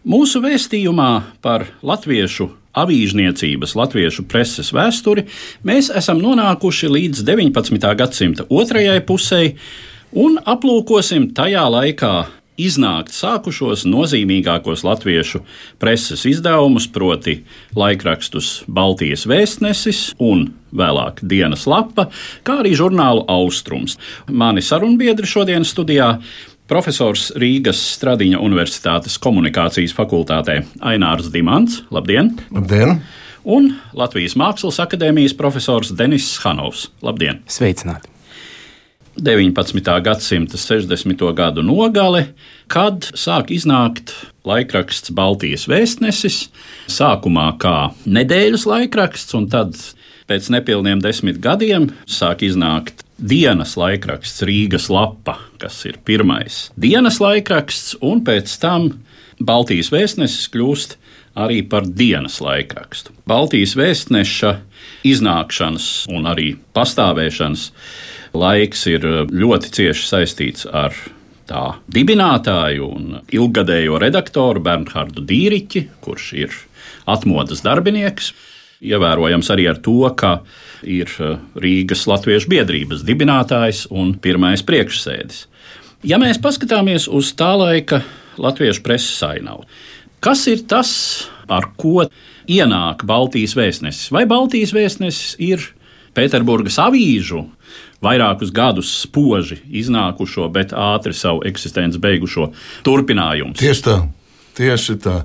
Mūsu vēstījumā par latviešu avīžniecības latviešu preses vēsturi, mēs esam nonākuši līdz 19. gadsimta otrajai pusē un aplūkosim tajā laikā iznākt sākušos nozīmīgākos latviešu preses izdevumus, proti, laikrakstus Baltijas vēstnesis un vēlāk dienas lapa, kā arī žurnālu Austrums. Mani sarunbiedri šodienas studijā Profesors Rīgas Stradiņa Universitātes komunikācijas fakultātē Ainārs Dimants. Labdien! Labdien! Un Latvijas Mākslas akadēmijas profesors Denis Hanovs. Labdien! Sveicināti! 19. gadsimta 60. gadu nogale, kad sāk iznākt laikraksts Baltijas vēstnesis, sākumā kā nedēļas laikraksts, un tad pēc nepilniem desmit gadiem sāk iznākt dienas laikraksts Rīgas lapa, kas ir pirmais dienas laikraksts, un pēc tam Baltijas vēstnesis kļūst arī par dienas laikrakstu. Baltijas vēstneša iznākšanas un arī pastāvēšanas laiks ir ļoti cieši saistīts ar tā dibinātāju un ilgadējo redaktoru Bernhardu Dīriķi, kurš ir atmodas darbinieks. Ievērojams arī ar to, ka ir eh, Rīgas Latviešu biedrības dibinātājs un pirmais priekšsēdis. Ja mēs paskatāmies uz tā laika latviešu preses ainavu, kas ir tas, ar ko ienāk Baltijas vēstnesis? Vai Baltijas vēstnesis ir Pēterburgas avīžu vairākus gadus spoži iznākušo, bet ātri savu eksistenci beigušo turpinājumu? Tieši tā. Tieši tā.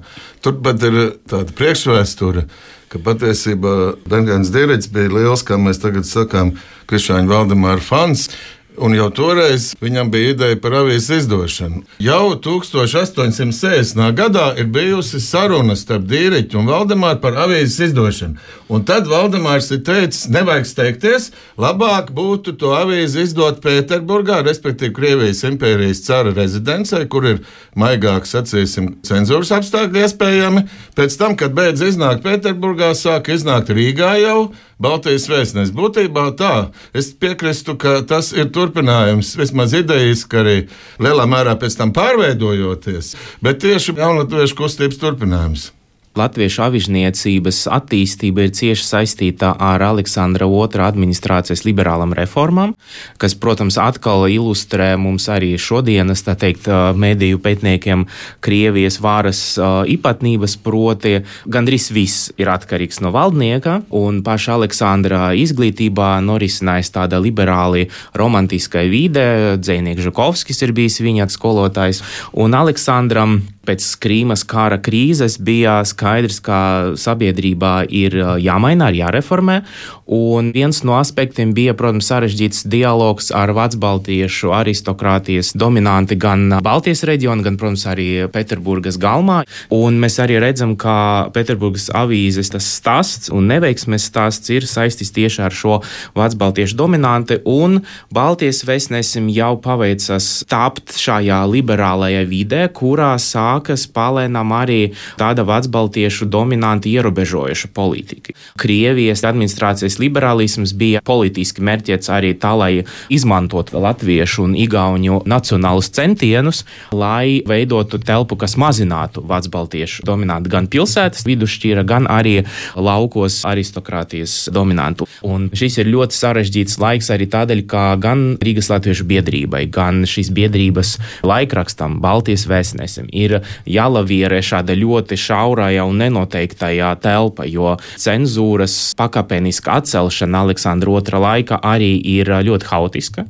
Turpat ir tāda priekšvēsture, ka patiesībā Dārgājs Dārgājs bija liels, kā mēs tagad sakām, Krišāņa Valdemāra fans. Un jau toreiz viņam bija ideja par avīzes izdošanu. Jau 1860. gadā ir bijusi saruna starp Dīriķu un Valdemāru par avīzes izdošanu. Un tad Valdemārs ir teicis, nevajag steigties, labāk būtu to avīzi izdot Pēterburgā, respektīvi Krievijas impērijas cara rezidencē, kur ir maigāk, sacīsim, cenzūras apstākļi iespējami. Pēc tam, kad beidz iznākt Pēterburgā, sāk iznākt Rīgā jau Baltijas vēstnes. Būtībā tā, es piekrītu, ka tas ir turpinājums, vismaz idejiski arī lielā mērā pēc tam pārveidojoties, bet tieši jaunatviešu kustības turpinājums. Latviešu avižniecības attīstība ir cieši saistīta ar Aleksandra II administrācijas liberālam reformām, kas, protams, atkal ilustrē mums arī šodienas, tā teikt, mediju pētniekiem Krievijas varas īpatnības, proti. Gandrīz viss ir atkarīgs no valdnieka, un paša Aleksandra izglītībā norisinājās tāda liberāli romantiska vide, dzēnieks Žakovskis ir bijis viņa skolotājs, un Aleksandram pēc Krīmas kara krīzes bija skaidrs, ka sabiedrībā ir jāmaina, ir jāreformē. Un viens no aspektiem bija, protams, sarežģīts dialogs ar Vācu-Baltiešu aristokrātijas dominanti gan Baltijas reģionā, gan, protams, arī Pēterburgas galmā. Un mēs arī redzam, ka Pēterburgas avīzes tas stāsts un neveiksmes stāsts ir saistīts tieši ar šo Vācu-Baltiešu dominanti. Un Baltijas vēstnesim jau paveicas tapt šajā liberālajā vidē, kurā sāk sākas palēnām arī tāda vecbaltiešu dominanti ierobežojuša politika. Krievijas administrācijas liberālisms bija politiski mērķēts arī tā, lai izmantotu latviešu un igauņu nacionālus centienus, lai veidotu telpu, kas mazinātu vecbaltiešu dominantu gan pilsētas vidusšķīra, gan arī laukos aristokrātijas dominantu. Un šis ir ļoti sarežģīts laiks arī tādēļ, ka gan Rīgas Latviešu biedrībai, gan šīs biedrības laikrakstam, Baltijas vēstnesim ir jālavierē šāda ļoti šaurajā un nenoteiktajā telpa, jo cenzūras pakāpeniska atcelšana Aleksandra II laika arī ir ļoti haotiska,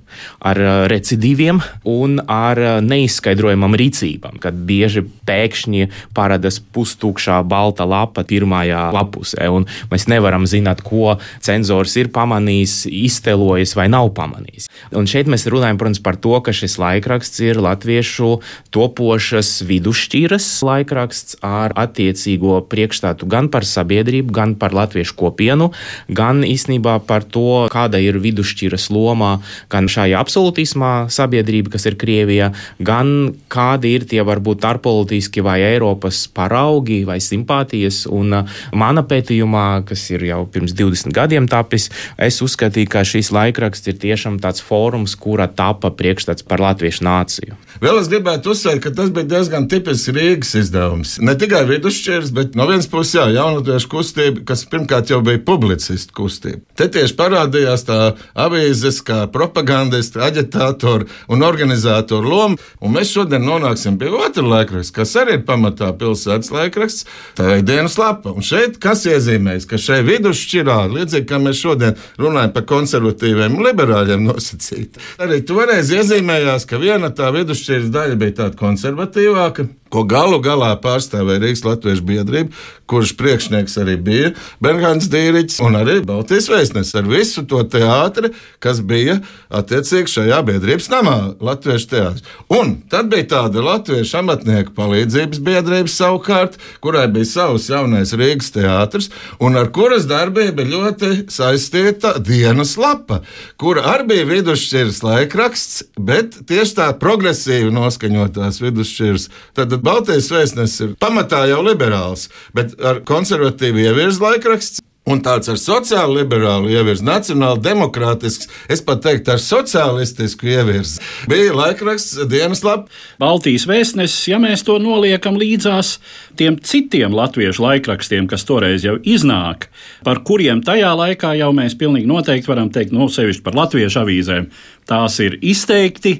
ar recidīviem un ar neizskaidrojamam rīcībām, kad bieži pēkšņi parādās pustūkšā balta lapa pirmajā lapusē, un mēs nevaram zināt, ko cenzors ir pamanījis, iztelojis vai nav pamanījis. Un šeit mēs runājam, protams, par to, ka šis laikraksts ir latviešu topošas vidusšķiras laikraksts ar attiecīgo priekšstātu gan par sabiedrību, gan par latviešu kopienu, gan īstenībā par to, kāda ir vidusšķiras loma gan šajā absolūtismā sabiedrība, kas ir Krievija, gan kādi ir tie varbūt ārpolitiski vai Eiropas paraugi vai simpātijas. Un uh, mana pētījumā, kas ir jau pirms 20 gadiem tapis, es uzskatīju, ka šīs laikraksts ir tiešām tāds fórums, kura tapa priekšstats par latviešu nāciju. Vēl es gribētu uzsvērt, ka tas bija diezgan tipisks Rīgas izdevums. Ne tikai vidusšķirs, bet no vienas puses, jā, jaunatviešu kustība, kas pirmkārt jau bija publicistu kustība. Te tieši parādījās tā avīzes, kā propagandisti, aģitātori un organizatori loma, un mēs šodien nonāksim pie otra laikraksta, kas arī ir pamatā pilsētas laikraksts, tā ir dienas lapa. Un šeit kas iezīmējas, ka šeit vidusšķirā, līdzīgi kā mēs šodien runājam par konservatīviem un liberāļiem nosacīt, arī toreiz iezīmējās, ka viena tā vidusšķiras daļa bija tāda konservatīvāka, ko galu galā pārstāvēja Rīgas Latvijas biedrība, kurš priekšnieks arī bija Bernhāns Dīriķis un arī Baltijas vēstnesis ar visu to teātri, kas bija attiecīgi šajā biedrības namā, Latviešu teātris. Un tad bija tāda Latviešu amatnieku palīdzības biedrība savukārt, kurai bija savs jaunais Rīgas teātris, un ar kuras darbību ļoti saistīta dienas lapa, kura arī bija vidusšķiras laikraksts, bet tieši tā progresīvi noskaņotās vidusšķiras. Tad Baltijas vēstnesis ir pamatā jau liberāls, bet ar konservatīvu ievirzi laikraksts. Un tāds ar sociāli liberālu ievirzi, nacionāli demokrātisks, es pat teiktu, ar sociālistisku ievirzi. Bija laikraksts dienas lapa. Baltijas vēstnesis, ja mēs to noliekam līdzās tiem citiem latviešu laikrakstiem, kas toreiz jau iznāk, par kuriem tajā laikā jau mēs pilnīgi noteikti varam teikt, no nu, sevišķi par latviešu avīzēm, tās ir izteikti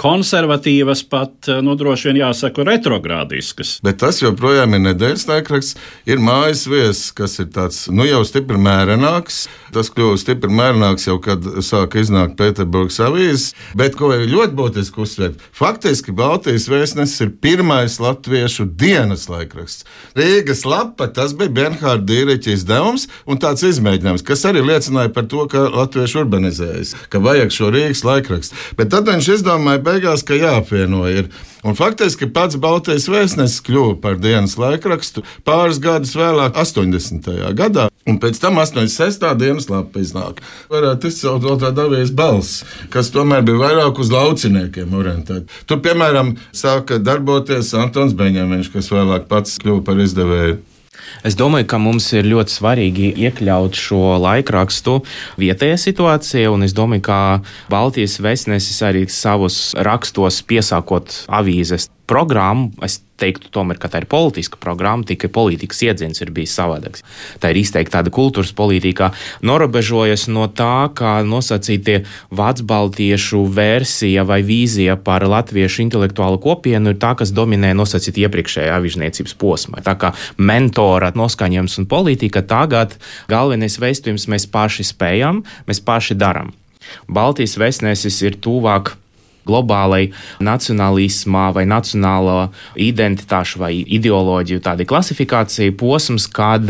konservatīvas, pat eh, nu, droši vien jāsaka, retrogrādiskas. Bet tas joprojām ir nedēļas laikraksts, ir mājas viesis, kas ir tāds nu, jau stipri mērenāks. Tas kļuva stipri mērenāks jau, kad sāka iznākt Pēterburgas avīzes. Bet ko ir ļoti būtiski uzsvērt, faktiski Baltijas vēstnesis ir pirmais latviešu dienas laikraksts. Rīgas lapa tas bija Bernhārda Dīriķa izdevums un tāds izmēģinājums, kas arī liecināja par to, ka latvieši urbanizējas, ka vajag šo Rīgas laikrakstu. Bet tad viņš izdomāja beigās, ka jāapvieno ir. Un faktiski pats Baltijas vēstnesis kļuva par dienas laikrakstu pāris gadus vēlāk, 80. gadā. Un pēc tam 86. dienas lapa iznāk. Varētu izcelt vēl tādu avijas balsi, kas tomēr bija vairāk uz lauciniekiem orientēta. Tur, piemēram, sāka darboties Antons Beņēmiņš, kas vēlāk pats kļuva par izdevēju. Es domāju, ka mums ir ļoti svarīgi iekļaut šo laikrakstu vietējā situācijā, un es domāju, ka Baltijas vēstnesis arī savus rakstos piesākot avīzes programmu. Es teiktu, tomēr, ka tā ir politiska programma, tikai politikas iedziens ir bijis savādāks. Tā ir izteikti tāda kultūras politika, norobežojas no tā, kā nosacītie vācu-baltiešu versija vai vīzija par latviešu intelektuālu kopienu ir tā, kas dominē nosacīt iepriekšējā avižniecības posmā. Tā kā mentora noskaņojums un politika tagad galvenais veistījums mēs paši spējam, mēs paši darām. Baltijas vēstnesis ir tuvāk globālai nacionālismā vai nacionālo identitāšu vai ideoloģiju tāda klasifikācija posms, kad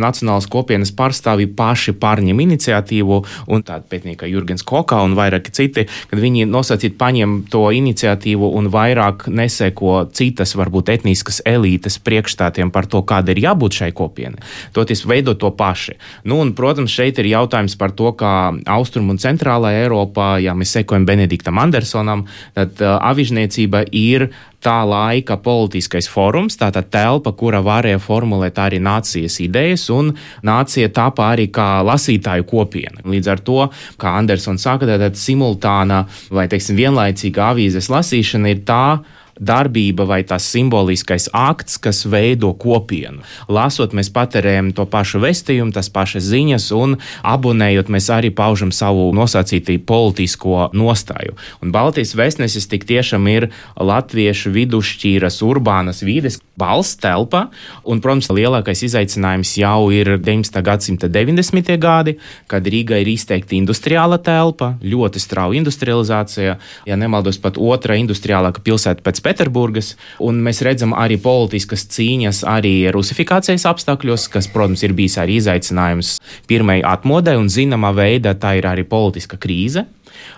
nacionālas kopienas pārstāvji paši pārņem iniciatīvu, un tāda pētnieka Jurgens Koka un vairāki citi, kad viņi nosacīt paņem to iniciatīvu un vairāk neseko citas, varbūt etniskas elītes priekšstātiem par to, kāda ir jābūt šai kopienai. Toties veido to paši. Nu, un, protams, šeit ir jautājums par to, kā Austrum un Centrālā Eiropā, ja mēs sekojam Benediktam Andersonam, Vatikānam, tad uh, avižniecība ir tā laika politiskais forums, tātad telpa, kura varēja formulēt arī nācijas idejas, un nācija tāpā arī kā lasītāju kopiena. Līdz ar to, kā Andersons saka, tad simultāna vai, teiksim, vienlaicīga avīzes lasīšana ir tā, darbība vai tas simboliskais akts, kas veido kopienu. Lasot, mēs patērējam to pašu vestījumu, tas pašas ziņas, un abonējot, mēs arī paužam savu nosacītību politisko nostāju. Un Baltijas vēstnesis tik tiešām ir latviešu vidusšķīras urbānas vides balss telpa, un, protams, lielākais izaicinājums jau ir 19. gadsimta 90. gadi, kad Rīga ir izteikti industriāla telpa, ļoti strauja industrializācija, ja nemaldos, pat otrā industriālākā pilsēta pēc Pēterburgas, un mēs redzam arī politiskas cīņas arī rusifikācijas apstākļos, kas, protams, ir bijis arī izaicinājums pirmai atmodai, un zināmā veidā tā ir arī politiska krīze.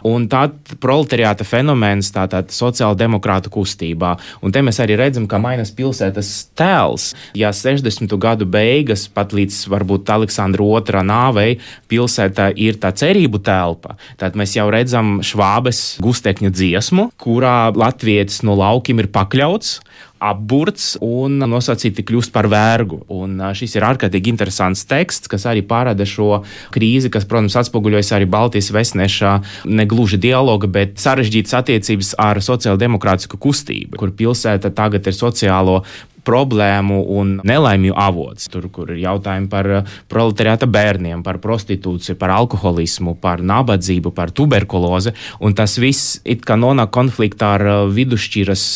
Un tad proletariāta fenomens, tātad sociāla demokrāta kustībā. Un te mēs arī redzam, ka mainās pilsētas tēls. Ja 60. gadu beigas, pat līdz varbūt Aleksandra II nāvei, pilsēta ir tā cerību telpa, tad mēs jau redzam švābes gustekņa dziesmu, kurā latvietis no laukiem ir pakļauts apburts un nosacīti kļūst par vergu. Un šis ir ārkārtīgi interesants teksts, kas arī parāda šo krīzi, kas, protams, atspoguļojas arī Baltijas vesneša negluži dialoga, bet sarežģītas attiecības ar sociāldemokrātisku kustību, kur pilsēta tagad ir sociālo problēmu un nelaimju avots. Tur, kur ir jautājumi par uh, proletariāta bērniem, par prostitūciju, par alkoholismu, par nabadzību, par tuberkulozi. Tas viss it kā nonāk konfliktā ar uh, vidusšķiras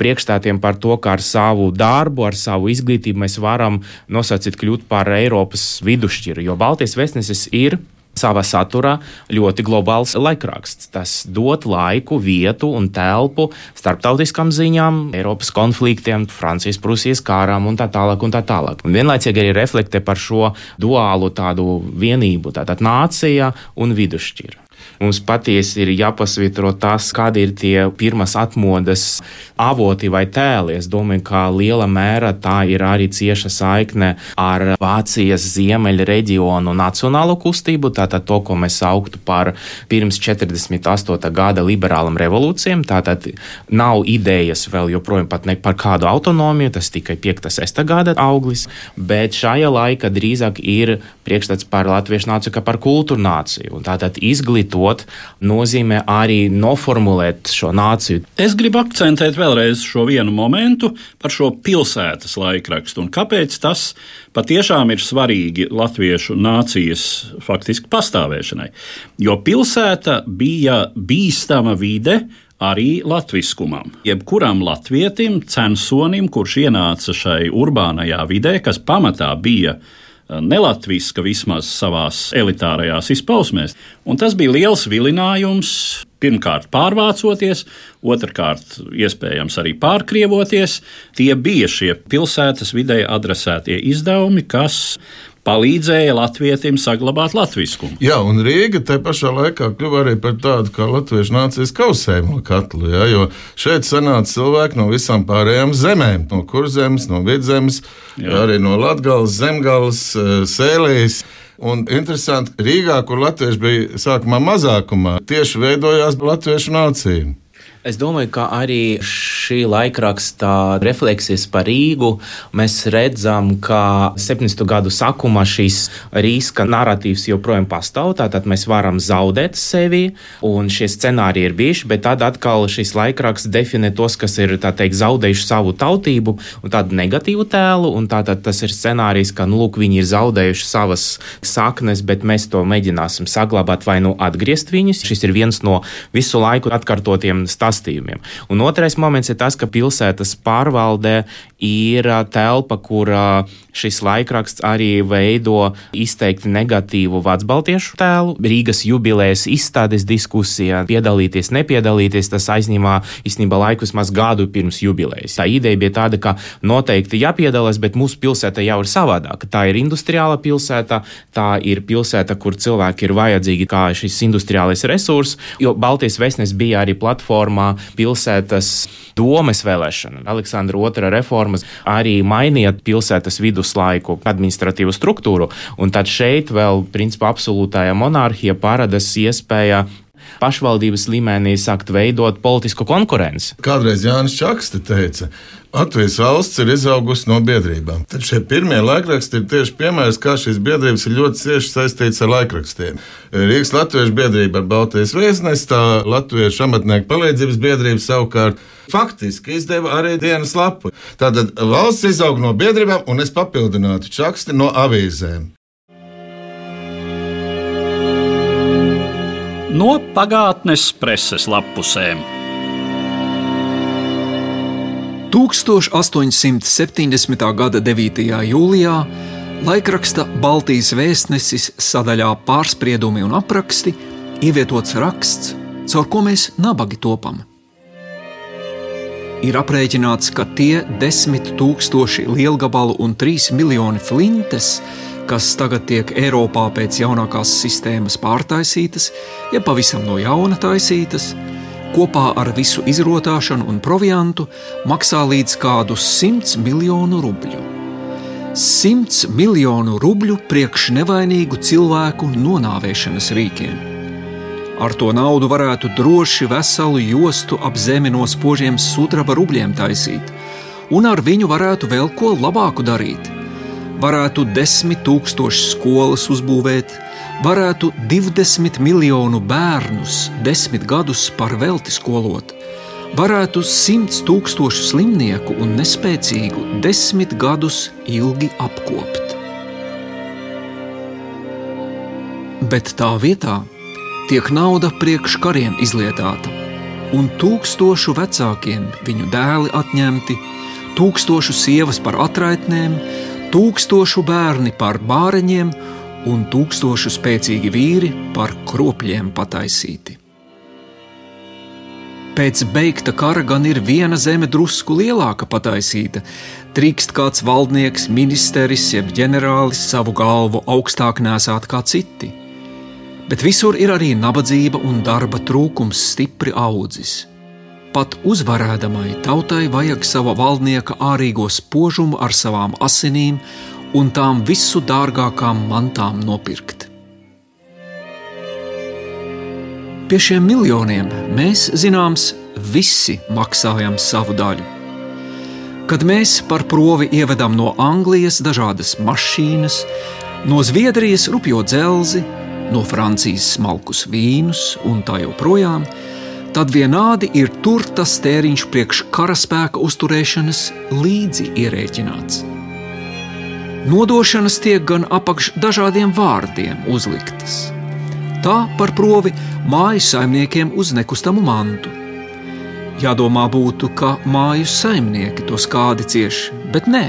priekšstātiem par to, kā ar savu darbu, ar savu izglītību mēs varam nosacīt kļūt par Eiropas vidusšķiru. Jo Baltijas vēstnesis ir savā saturā ļoti globāls laikraksts. Tas dod laiku, vietu un telpu starptautiskām ziņām, Eiropas konfliktiem, Francijas, Prūsijas kārām un tā tālāk. Un tā tālāk. Un vienlaicīgi arī reflektē par šo duālu tādu vienību, tātad nācija un vidusšķira. Mums patiesi ir jāpasvitro tas, kādi ir tie pirmās atmodas avoti vai tēli. Es domāju, ka liela mērā tā ir arī cieša saikne ar Vācijas ziemeļa reģionu nacionālo kustību, tātad to, ko mēs sauktu par pirms 48. gada liberālam revolūcijām. Tātad nav idejas vēl joprojām par kādu autonomiju, tas tikai 5. 6. gada auglis, bet šajā laikā drīzāk ir priekšstats par latviešu nāciju kā par kultūru nāciju. Tātad izglītot, nozīmē arī noformulēt šo nāciju. Es gribu akcentēt vēlreiz šo vienu momentu par šo pilsētas laikrakstu un kāpēc tas patiešām ir svarīgi latviešu nācijas faktiski pastāvēšanai. Jo pilsēta bija bīstama vide, arī latviskumam. Jebkuram latvietim, censonim, kurš ienāca šai urbānajā vidē, kas pamatā bija nelatviska vismaz savās elitārajās izpausmēs. Un tas bija liels vilinājums. Pirmkārt, pārvācoties, otrkārt, iespējams, arī pārkrievoties. Tie bija šie pilsētas vidē adresētie izdevumi, kas palīdzēja latvietim saglabāt latviskumu. Jā, un Rīga te pašā laikā kļuva arī par tādu kā latviešu nācijas kausējumu katlu, jā, jo šeit sanāca cilvēki no visām pārējām zemēm, no kurzemes, no vidzemes, jā. arī no Latgales, Zemgales, eh, Sēlijas. Un interesanti, Rīgā, kur latvieši bija sākumā mazākumā, tieši veidojās latviešu nācija. Es domāju, ka arī šī laikraksta refleksijas par Rīgu mēs redzam, ka 70. gadu sākumā šīs riska narratīvs joprojām pastāv. Tātad mēs varam zaudēt sevi, un šie scenāriji ir bijuši, bet tad atkal šis laikraksts definē tos, kas ir teikt, zaudējuši savu tautību un tādu negatīvu tēlu. Tātad tas ir scenārijs, ka nu, lūk, viņi ir zaudējuši savas saknes, bet mēs to mēģināsim saglabāt vai nu atgriezt viņus. Šis ir viens no visu laiku atkārtotiem stāstiem stāstījumiem. Un otrais moments ir tas, ka pilsētas pārvaldē ir telpa, kur šis laikraksts arī veido izteikti negatīvu vecbaltiešu tēlu. Rīgas jubilejas izstādes diskusijā piedalīties, nepiedalīties, tas aizņemā īstenībā laiku vismaz gadu pirms jubilejas. Tā ideja bija tāda, ka noteikti jāpiedalās, bet mūsu pilsēta jau ir savādāka. Tā ir industriāla pilsēta, tā ir pilsēta, kur cilvēki ir vajadzīgi kā šis industriālais resurs, jo Baltijas vēstnes bija arī platformā pilsētas domes vēlēšana. Aleksandra II reformas arī mainīja pilsētas viduslaiku administratīvu struktūru, un tad šeit vēl principā absolūtājā monarhija parādās iespēja pašvaldības līmenī sākt veidot politisku konkurenci. Kādreiz Jānis Čakste teica, Latvijas valsts ir izaugusi no biedrībām. Tad šie pirmie laikraksti ir tieši piemērs, kā šīs biedrības ir ļoti cieši saistītas ar laikrakstiem. Rīgas Latviešu biedrība ar Baltijas vēstnesi, tā Latviešu amatnieku palīdzības biedrība savukārt faktiski izdeva arī dienas lapu. Tātad valsts izaug no biedrībām, un es papildinātu čaksti no avīzēm. No pagātnes preses lapusēm. 1870. gada 9. jūlijā laikraksta Baltijas vēstnesis sadaļā pārspriedumi un apraksti ievietots raksts, caur ko mēs nabagi topam. Ir aprēķināts, ka tie desmit tūkstoši lielgabalu un trīs miljoni flintes, kas tagad tiek Eiropā pēc jaunākās sistēmas pārtaisītas, ja pavisam no jauna taisītas, kopā ar visu izrotāšanu un proviantu maksā līdz kādus 100 miljonu rubļu. 100 miljonu rubļu priekš nevainīgu cilvēku nonāvēšanas rīkiem. Ar to naudu varētu droši veselu jostu ap zemi no spožiem sudraba rubļiem taisīt, un ar viņu varētu vēl ko labāku darīt varētu desmit tūkstošus skolas uzbūvēt, varētu 20 miljonu bērnus desmit gadus par velti skolot, varētu 100 tūkstošu slimnieku un nespēcīgu desmit gadus ilgi apkopt. Bet tā vietā tiek nauda priekš kariem izlietāta, un tūkstošu vecākiem viņu dēli atņemti, tūkstošu sievas par atraitnēm, tūkstošu bērni par bāreņiem un tūkstošu spēcīgi vīri par kropļiem pataisīti. Pēc beigta kara gan ir viena zeme drusku lielāka pataisīta, drīkst kāds valdnieks, ministrs jeb ģenerālis savu galvu augstāk nesāt kā citi. Bet visur ir arī nabadzība un darba trūkums stipri audzis. Pat uzvarēdamai tautai vajag sava valdnieka ārīgo spožumu ar savām asinīm un tām visu dārgākām mantām nopirkt. Pie šiem miljoniem mēs, zināms, visi maksājam savu daļu. Kad mēs par provi ievedam no Anglijas dažādas mašīnas, no Zviedrijas rupjo dzelzi, no Francijas smalkus vīnus un tā joprojām, tad vienādi ir tur tas tēriņš priekš karaspēka uzturēšanas līdzi ierēķināts. Nodošanas tiek gan apakš dažādiem vārdiem uzliktas. Tā par provi māju saimniekiem uz nekustamu mantu. Jādomā būtu, ka māju saimnieki to skādi cieši, bet nē,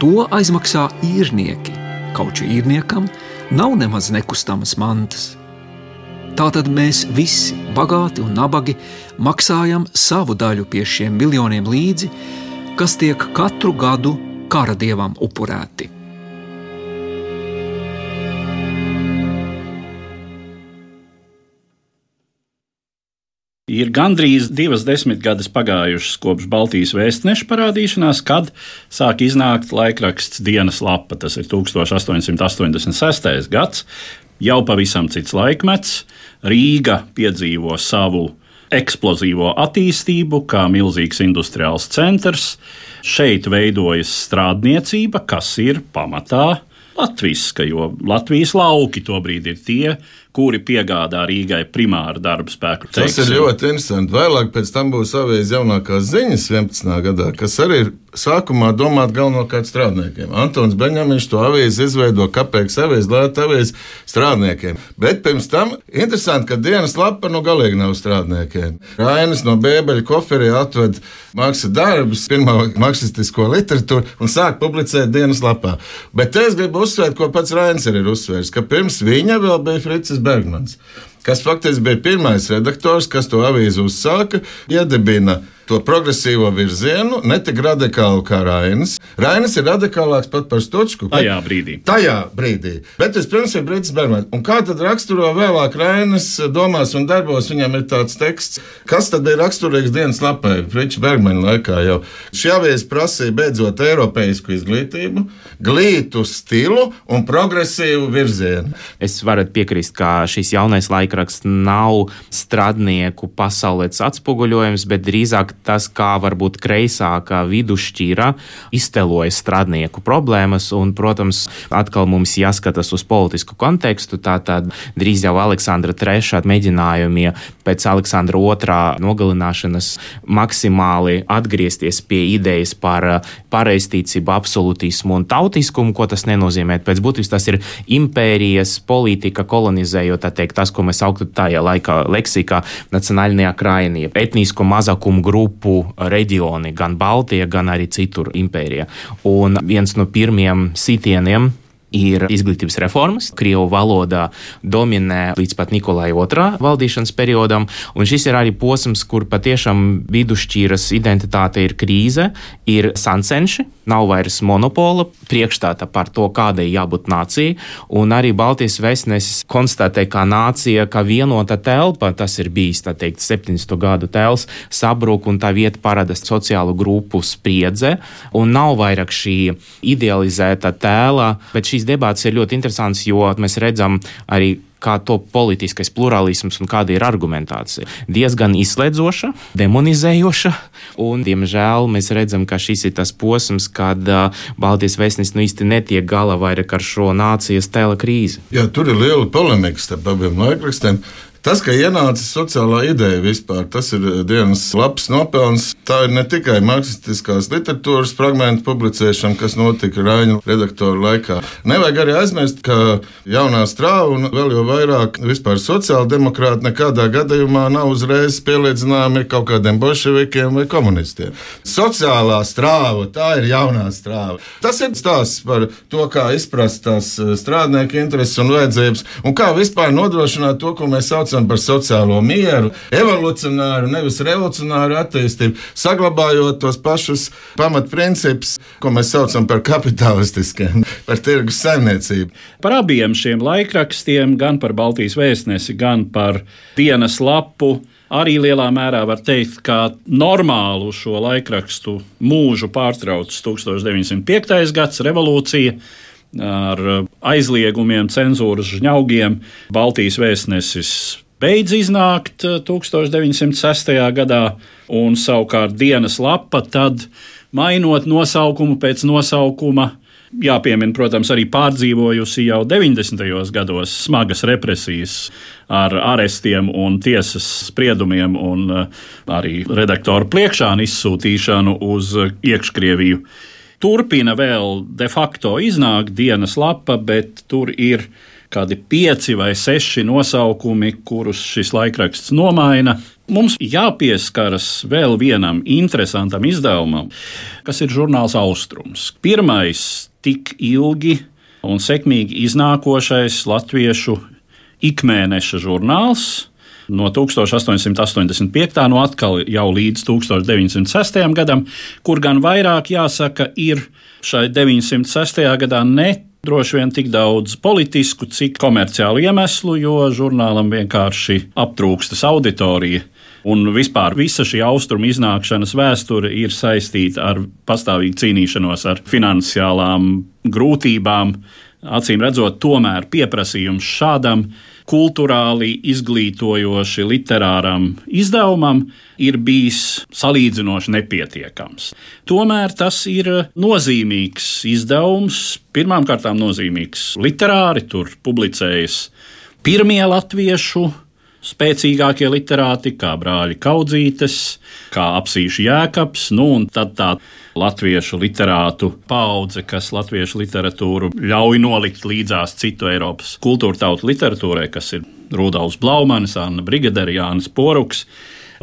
to aizmaksā īrnieki. Arī īrniekam nav nemaz nekustamas mantas. Tātad mēs visi, bagāti un nabagi, maksājam savu daļu pie šiem miljoniem līdzi, kas tiek katru gadu kara dievam upurēti. Ir gandrīz divas desmitgades pagājušas kopš Baltijas vēstneša parādīšanās, kad sāk iznākt laikraksts dienas lapa. Tas ir 1886. gads, jau pavisam cits laikmets. Rīga piedzīvo savu eksplozīvo attīstību, kā milzīgs industriāls centrs. Šeit veidojas strādniecība, kas ir pamatā latviska, jo Latvijas lauki tobrīd ir tie, kuri piegādā Rīgai primāru darba spēku. Tas teiksim. ir ļoti interesanti. Vēlāk pēc tam būs avies jaunākās ziņas 11. gadā, kas arī ir sākumā domāt galvenokārt strādniekiem. Antons Beņamiņš to avīzi izveido, kāpēc avīzi lēt avīzi strādniekiem. Bet pirms tam interesanti, ka dienas lapa nu galīgi nav strādniekiem. Rainis no Bēbeļa koferī atved mākslas darbus, pirmā marksistisko literatūru un sāk publicēt dienas lapā. Bet es gribu uzsvērt, ko pats Rainis arī ir uzsvērs, ka pirms viņa vēl bija Fricis Bergmans kas faktiski bija pirmais redaktors, kas to avīzi uzsāka, iedibina to progresīvo virzienu, ne tik radikālu kā Rainis. Rainis ir radikālāks pat par Stočku. Tajā brīdī. Tajā brīdī. Bet vispirms ir Brīsīs Bergmans. Un kā tad raksturo vēlāk Rainis domās un darbos? Viņam ir tāds teksts, kas tad ir raksturīgs dienas lapai, Friča Bergmana laikā jau. Šāvies prasīja beidzot eiropeisku izglītību, glītu stilu un progresīvu virzienu. Es varu piekrist, ka šis jaunais laikraksts nav strādnieku pasaules atspoguļojums, bet drīzāk tas, kā varbūt kreisākā vidusšķīra izteloja strādnieku problēmas. Un, protams, atkal mums jāskatās uz politisku kontekstu. Tātad drīz jau Aleksandra III mēģinājumi pēc Aleksandra II nogalināšanas maksimāli atgriezties pie idejas par pareizticību, absolutismu un tautiskumu, ko tas nenozīmē. Pēc būtības tas ir impērijas politika, kolonizējot teikt, tas, ko mēs sauktu tajā laikā leksikā, nacionālajā krājumā, etnisko mazākumu grupu reģioni, gan Baltija, gan arī citur impērijā. Un viens no pirmiem sitieniem ir izglītības reformas. Krievu valodā dominē līdz pat Nikolai II valdīšanas periodam, un šis ir arī posms, kur patiešām vidusšķīras identitāte ir krīze, ir sancenši, nav vairs monopola priekšstāta par to, kādai jābūt nācijai, un arī Baltijas vēstnesis konstatē, kā nācija, kā vienota telpa, tas ir bijis, tā teikt, 70. gadu tēls, sabrūk un tā vieta parada sociālu grupu spriedze, un nav vairāk šī idealizēta tēla, bet šīs debats ir ļoti interesants, jo mēs redzam arī kā to politiskais plurālisms un kāda ir argumentācija. Diezgan izslēdzoša, demonizējoša, un, diemžēl, mēs redzam, ka šis ir tas posms, kad uh, Baltijas vēstnesis nu īsti netiek galā vairāk ar šo nācijas tēla krīzi. Jā, tur ir liela polemika starp abiem laikrakstiem. Tas, ka ienāca sociālā ideja vispār, tas ir eh, dienas labs nopelns. Tā ir ne tikai marksistiskās literatūras fragmentu publicēšana, kas notika Raņa redaktora laikā. Nevajag arī aizmirst, ka jaunā strāva un vēl jau vairāk vispār sociāldemokrāti nekādā gadījumā nav uzreiz pielīdzināmi kaut kādiem bolševikiem vai komunistiem. Sociālā strāva, tā ir jaunā strāva. Tas ir stāsts par to, kā izprast tās eh, strādnieku intereses un vajadzības un kā vispār nodrošināt to, ko mēs saucam saucam par sociālo mieru, evolucionāru, nevis revolucionāru attīstību, saglabājot tos pašus pamatprincipus, ko mēs saucam par kapitalistiskiem, par tirgus saimniecību. Par abiem šiem laikrakstiem, gan par Baltijas vēstnesi, gan par dienas lapu. Arī lielā mērā var teikt, ka normālu šo laikrakstu mūžu pārtrauc 1905. gads, revolūcija, ar aizliegumiem, cenzūras žņaugiem. Baltijas vēstnesis beidz iznākt 1906. Eh, gadā, un savukārt dienas lapa tad mainot nosaukumu pēc nosaukuma. Jāpiemina, protams, arī pārdzīvojusi jau 90. gados smagas represijas ar arestiem un tiesas spriedumiem, un eh, arī redaktoru pliekšānu izsūtīšanu uz iekškrieviju. Turpina vēl de facto iznākt dienas lapa, bet tur ir kādi pieci vai seši nosaukumi, kurus šis laikraksts nomaina. Mums jāpieskaras vēl vienam interesantam izdevumam, kas ir žurnāls Austrums. Pirmais tik ilgi un sekmīgi iznākošais latviešu ikmēneša žurnāls. No 1885. no atkal jau līdz 1906. gadam, kur gan vairāk jāsaka, ir šai 906. gadā ne Droši vien tik daudz politisku, cik komerciālu iemeslu, jo žurnālam vienkārši aptrūkstas auditorija. Un vispār visa šī austrumu iznākšanas vēsture ir saistīta ar pastāvīgu cīnīšanos ar finansiālām grūtībām. Acīm redzot, tomēr pieprasījums šādam kultūrāli izglītojoši literāram izdevumam ir bijis salīdzinoši nepietiekams. Tomēr tas ir nozīmīgs izdevums, pirmkārt nozīmīgs literāri, tur publicējas pirmie latviešu spēcīgākie literāti, kā brāļi Kaudzītes, kā apsīšu jēkabs, nu un tad tā latviešu literātu paudze, kas latviešu literatūru ļauj nolikt līdzās citu Eiropas kultūra tautu literatūrai, kas ir Rudolfs Blaumanis, Anna Brigadere, Jānis Poruks.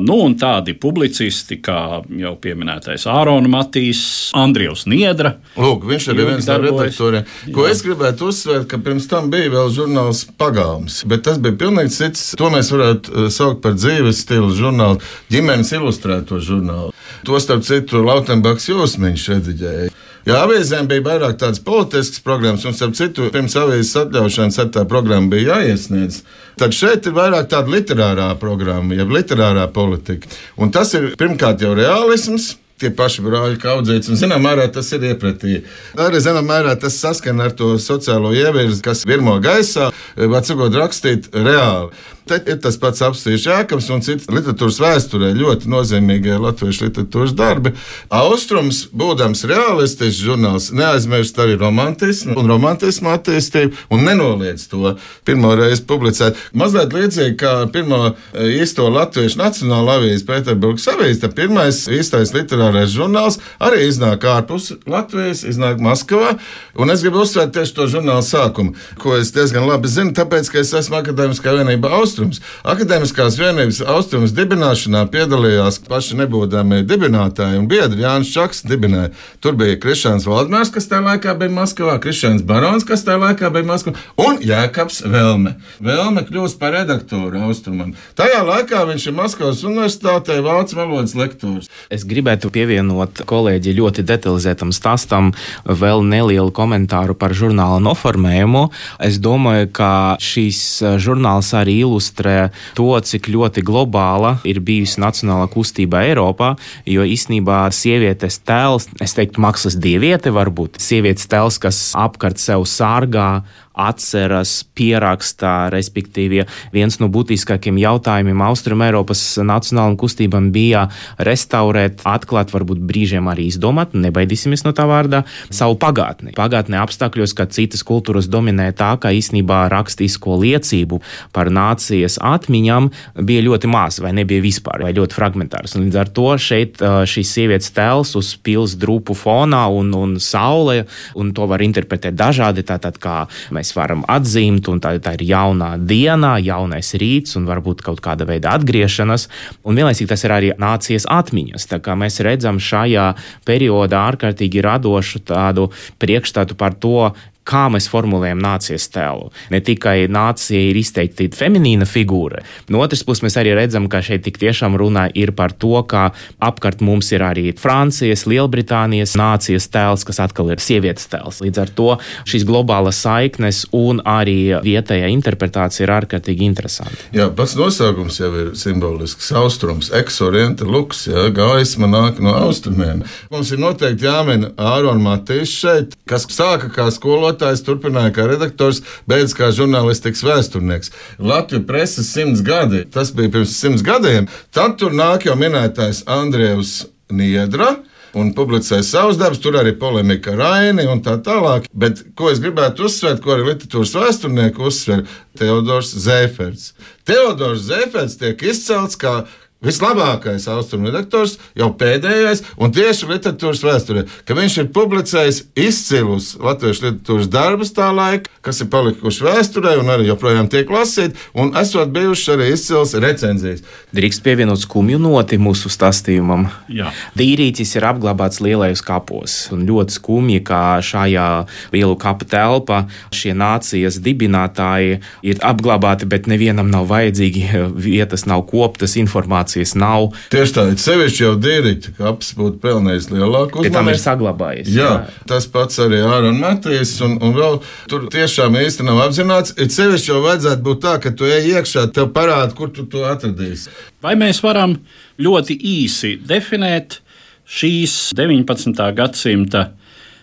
Nu, un tādi publicisti kā jau pieminētais Ārona Matīs, Andrijs Niedra. Lūk, viņš ir viens no redaktoriem. Ko Jā. es gribētu uzsvērt, ka pirms tam bija vēl žurnāls Pagāms, bet tas bija pilnīgi cits. To mēs varētu eh, saukt par dzīves stilu žurnālu, ģimenes ilustrēto žurnālu. To starp citu Lautenbaks Jūsmiņš rediģēja. Jā, avīzēm bija vairāk tādas politiskas programmas, un, starp citu, pirms avīzes atļaušanas ar tā programma bija jāiesniedz. Tad šeit ir vairāk tāda literārā programma, jeb literārā politika. Un tas ir pirmkārt jau realisms, tie paši brāļi kaudzēts. Un, zinām, mērā tas ir iepratī. Arī, zinām, mērā tas saskan ar to sociālo ievirzi, kas virmo gaisā, var sakot, rakstīt reāli. Te ir tas pats apstākļus Jākams un citas literatūras vēsturē ļoti nozīmīgie latviešu literatūras darbi. Austrums, būdams realistisks žurnāls, neaizmirst arī romantismu un romantismu attīstību un nenoliedz to pirmo reizi publicēt. Mazliet līdzīgi kā pirmo e, īsto latviešu nacionālo avīzi Pēterburgas avīzi, tad pirmais īstais literārais žurnāls arī iznāk ārpus Latvijas, iznāk Maskavā. Un es gribu uzsvērt tieši to žurnālu sākumu, ko es diezgan labi zinu, tāpēc, ka es esmu akadēmiskā vienība Austrums austrums. Akademiskās vienības austrums dibināšanā piedalījās paši nebūdami dibinātāji un biedri Jānis Čaks dibināja. Tur bija Krišāns Valdmērs, kas tajā laikā bija Maskavā, Krišāns Barons, kas tajā laikā bija Maskavā, un Jēkabs Velme. Velme kļūst par redaktoru austrumam. Tajā laikā viņš ir Maskavas universitātē vācu valodas lektors. Es gribētu pievienot kolēģi ļoti detalizētam stāstam vēl nelielu komentāru par žurnāla noformējumu. Es domāju, ka šīs žurnāls arī ilustrē ilustrē to, cik ļoti globāla ir bijusi nacionālā kustība Eiropā. Jo īsnībā sievietes tēls, es teiktu, maksas dieviete, varbūt sievietes tēls, kas apkārt sev sārgā, atceras, pierakstā, respektīvi viens no būtiskākajiem jautājumiem Austrum Eiropas nacionālajām kustībām bija restaurēt, atklāt, varbūt brīžiem arī izdomāt, nebaidīsimies no tā vārdā, savu pagātni. Pagātnē apstākļos, kad citas kultūras dominē tā, ka īsnībā rakstīsko liecību par nācijas atmiņām bija ļoti maz vai nebija vispār, vai ļoti fragmentārs. Un līdz ar to šeit šīs sievietes tēls uz pils drupu fonā un, un saule, un to var interpretēt dažādi, tātad kā mēs mēs varam atzīmt, un tā, tā ir jaunā diena, jaunais rīts, un varbūt kaut kāda veida atgriešanās. Un vienlaicīgi tas ir arī nācijas atmiņas. Tā kā mēs redzam šajā periodā ārkārtīgi radošu tādu priekšstatu par to, kā mēs formulējam nācijas tēlu. Ne tikai nācija ir izteikti feminīna figūra, no otras puses mēs arī redzam, ka šeit tik tiešām runā ir par to, ka apkārt mums ir arī Francijas, Lielbritānijas nācijas tēls, kas atkal ir sievietes tēls. Līdz ar to šīs globālas saiknes un arī vietējā interpretācija ir ārkārtīgi interesanta. Jā, pats nosaukums jau ir simbolisks. Austrums, eksorienta luks, jā, gaisma nāk no austrumiem. Mums ir noteikti jāmin Ārona Matīs šeit, kas sāka kā skolotājs skolotājs, turpināja kā redaktors, beidz kā žurnālistikas vēsturnieks. Latvijas preses simts gadi, tas bija pirms simts gadiem. Tad tur nāk jau minētais Andrievs Niedra un publicēja savus darbus, tur arī polemika ar Raini un tā tālāk. Bet ko es gribētu uzsvērt, ko arī literatūras vēsturnieki uzsver, Teodors Zēferts. Teodors Zēferts tiek izcelts kā Vislabākais austrumu redaktors, jau pēdējais, un tieši literatūras vēsturē, ka viņš ir publicējis izcilus latviešu literatūras darbus tā laika, kas ir palikuši vēsturē un arī joprojām tiek lasīti, un esot bijušas arī izcils recenzijas. Drīkst pievienot skumju noti mūsu stāstījumam. Jā. Dīrītis ir apglabāts lielajos kapos, un ļoti skumji, kā šajā lielu kapu telpā šie nācijas dibinātāji ir apglabāti, bet nevienam nav vajadzīgi vietas, nav koptas informācijas informācijas nav. Tieši tā, sevišķi jau dīrīti, ka apsis būtu pelnījis lielāku uzmanību. Tam ir saglabājies. Jā, jā, tas pats arī Ārons Matīs, un, un vēl tur tiešām īsti nav apzināts. Ir sevišķi jau vajadzētu būt tā, ka tu ej iekšā, tev parāda, kur tu to atradīsi. Vai mēs varam ļoti īsi definēt šīs 19. gadsimta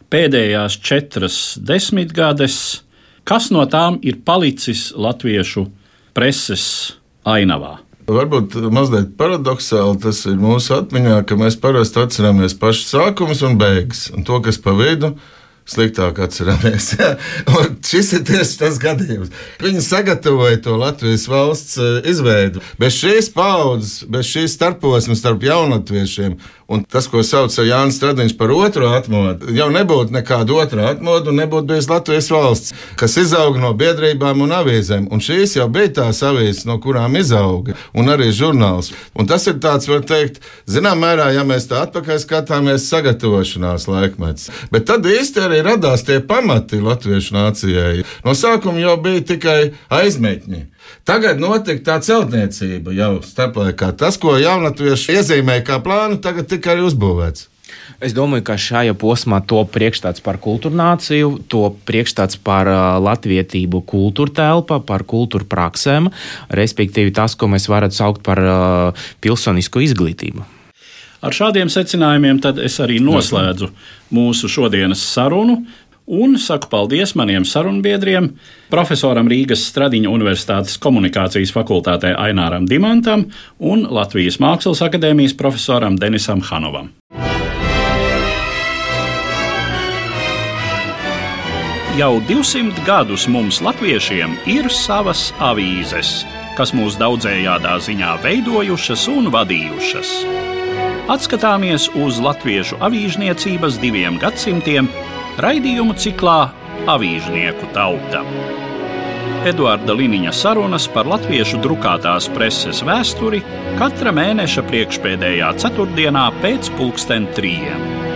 pēdējās četras desmitgades, kas no tām ir palicis latviešu preses ainavā? Varbūt mazliet paradoxāli tas ir mūsu atmiņā, ka mēs parasti atceramies pašus sākumus un beigas, un to, kas pa vidu sliktāk atceramies. Šis ir tieši tas gadījums. Viņi sagatavoja to Latvijas valsts eh, izveidu. Bez šīs paudzes, bez šīs starposmas starp jaunatviešiem un tas, ko sauc Jānis Stradiņš par otro atmodu, jau nebūtu nekāda otrā atmoda un nebūtu bijis Latvijas valsts, kas izauga no biedrībām un avīzēm. Un šīs jau bija tās avīzes, no kurām izauga, un arī žurnāls. Un tas ir tāds, var teikt, zinām mērā, ja mēs tā atpakaļ skatāmies, sagatavošanās laikmets. Bet tad īsti arī radās tie pamati latviešu nācijai. No sākuma jau bija tikai aizmetņi. Tagad notika tā celtniecība jau starplaikā. Tas, ko jaunatvieši iezīmēja kā plānu, tagad tika arī uzbūvēts. Es domāju, ka šajā posmā to priekšstats par kultūrnāciju, to priekšstats par uh, latvietību kultūra telpa, par kultūra praksēm, respektīvi tas, ko mēs varam saukt par uh, pilsonisku izglītību. Ar šādiem secinājumiem es arī noslēdzu mūsu šodienas sarunu un saku paldies maniem sarunbiedriem, profesoram Rīgas Stradiņa Universitātes komunikācijas fakultātē Aināram Dimantam un Latvijas Mākslas akadēmijas profesoram Denisam Hanovam. Jau 200 gadus mums, latviešiem, ir savas avīzes, kas mūs daudzējādā ziņā veidojušas un vadījušas. Atskatāmies uz latviešu avīžniecības diviem gadsimtiem Raidījumu ciklā Avīžnieku tauta. Eduarda Liniņa sarunas par latviešu drukātās preses vēsturi katra mēneša priekšpēdējā ceturtdienā pēc pulksten trījiem.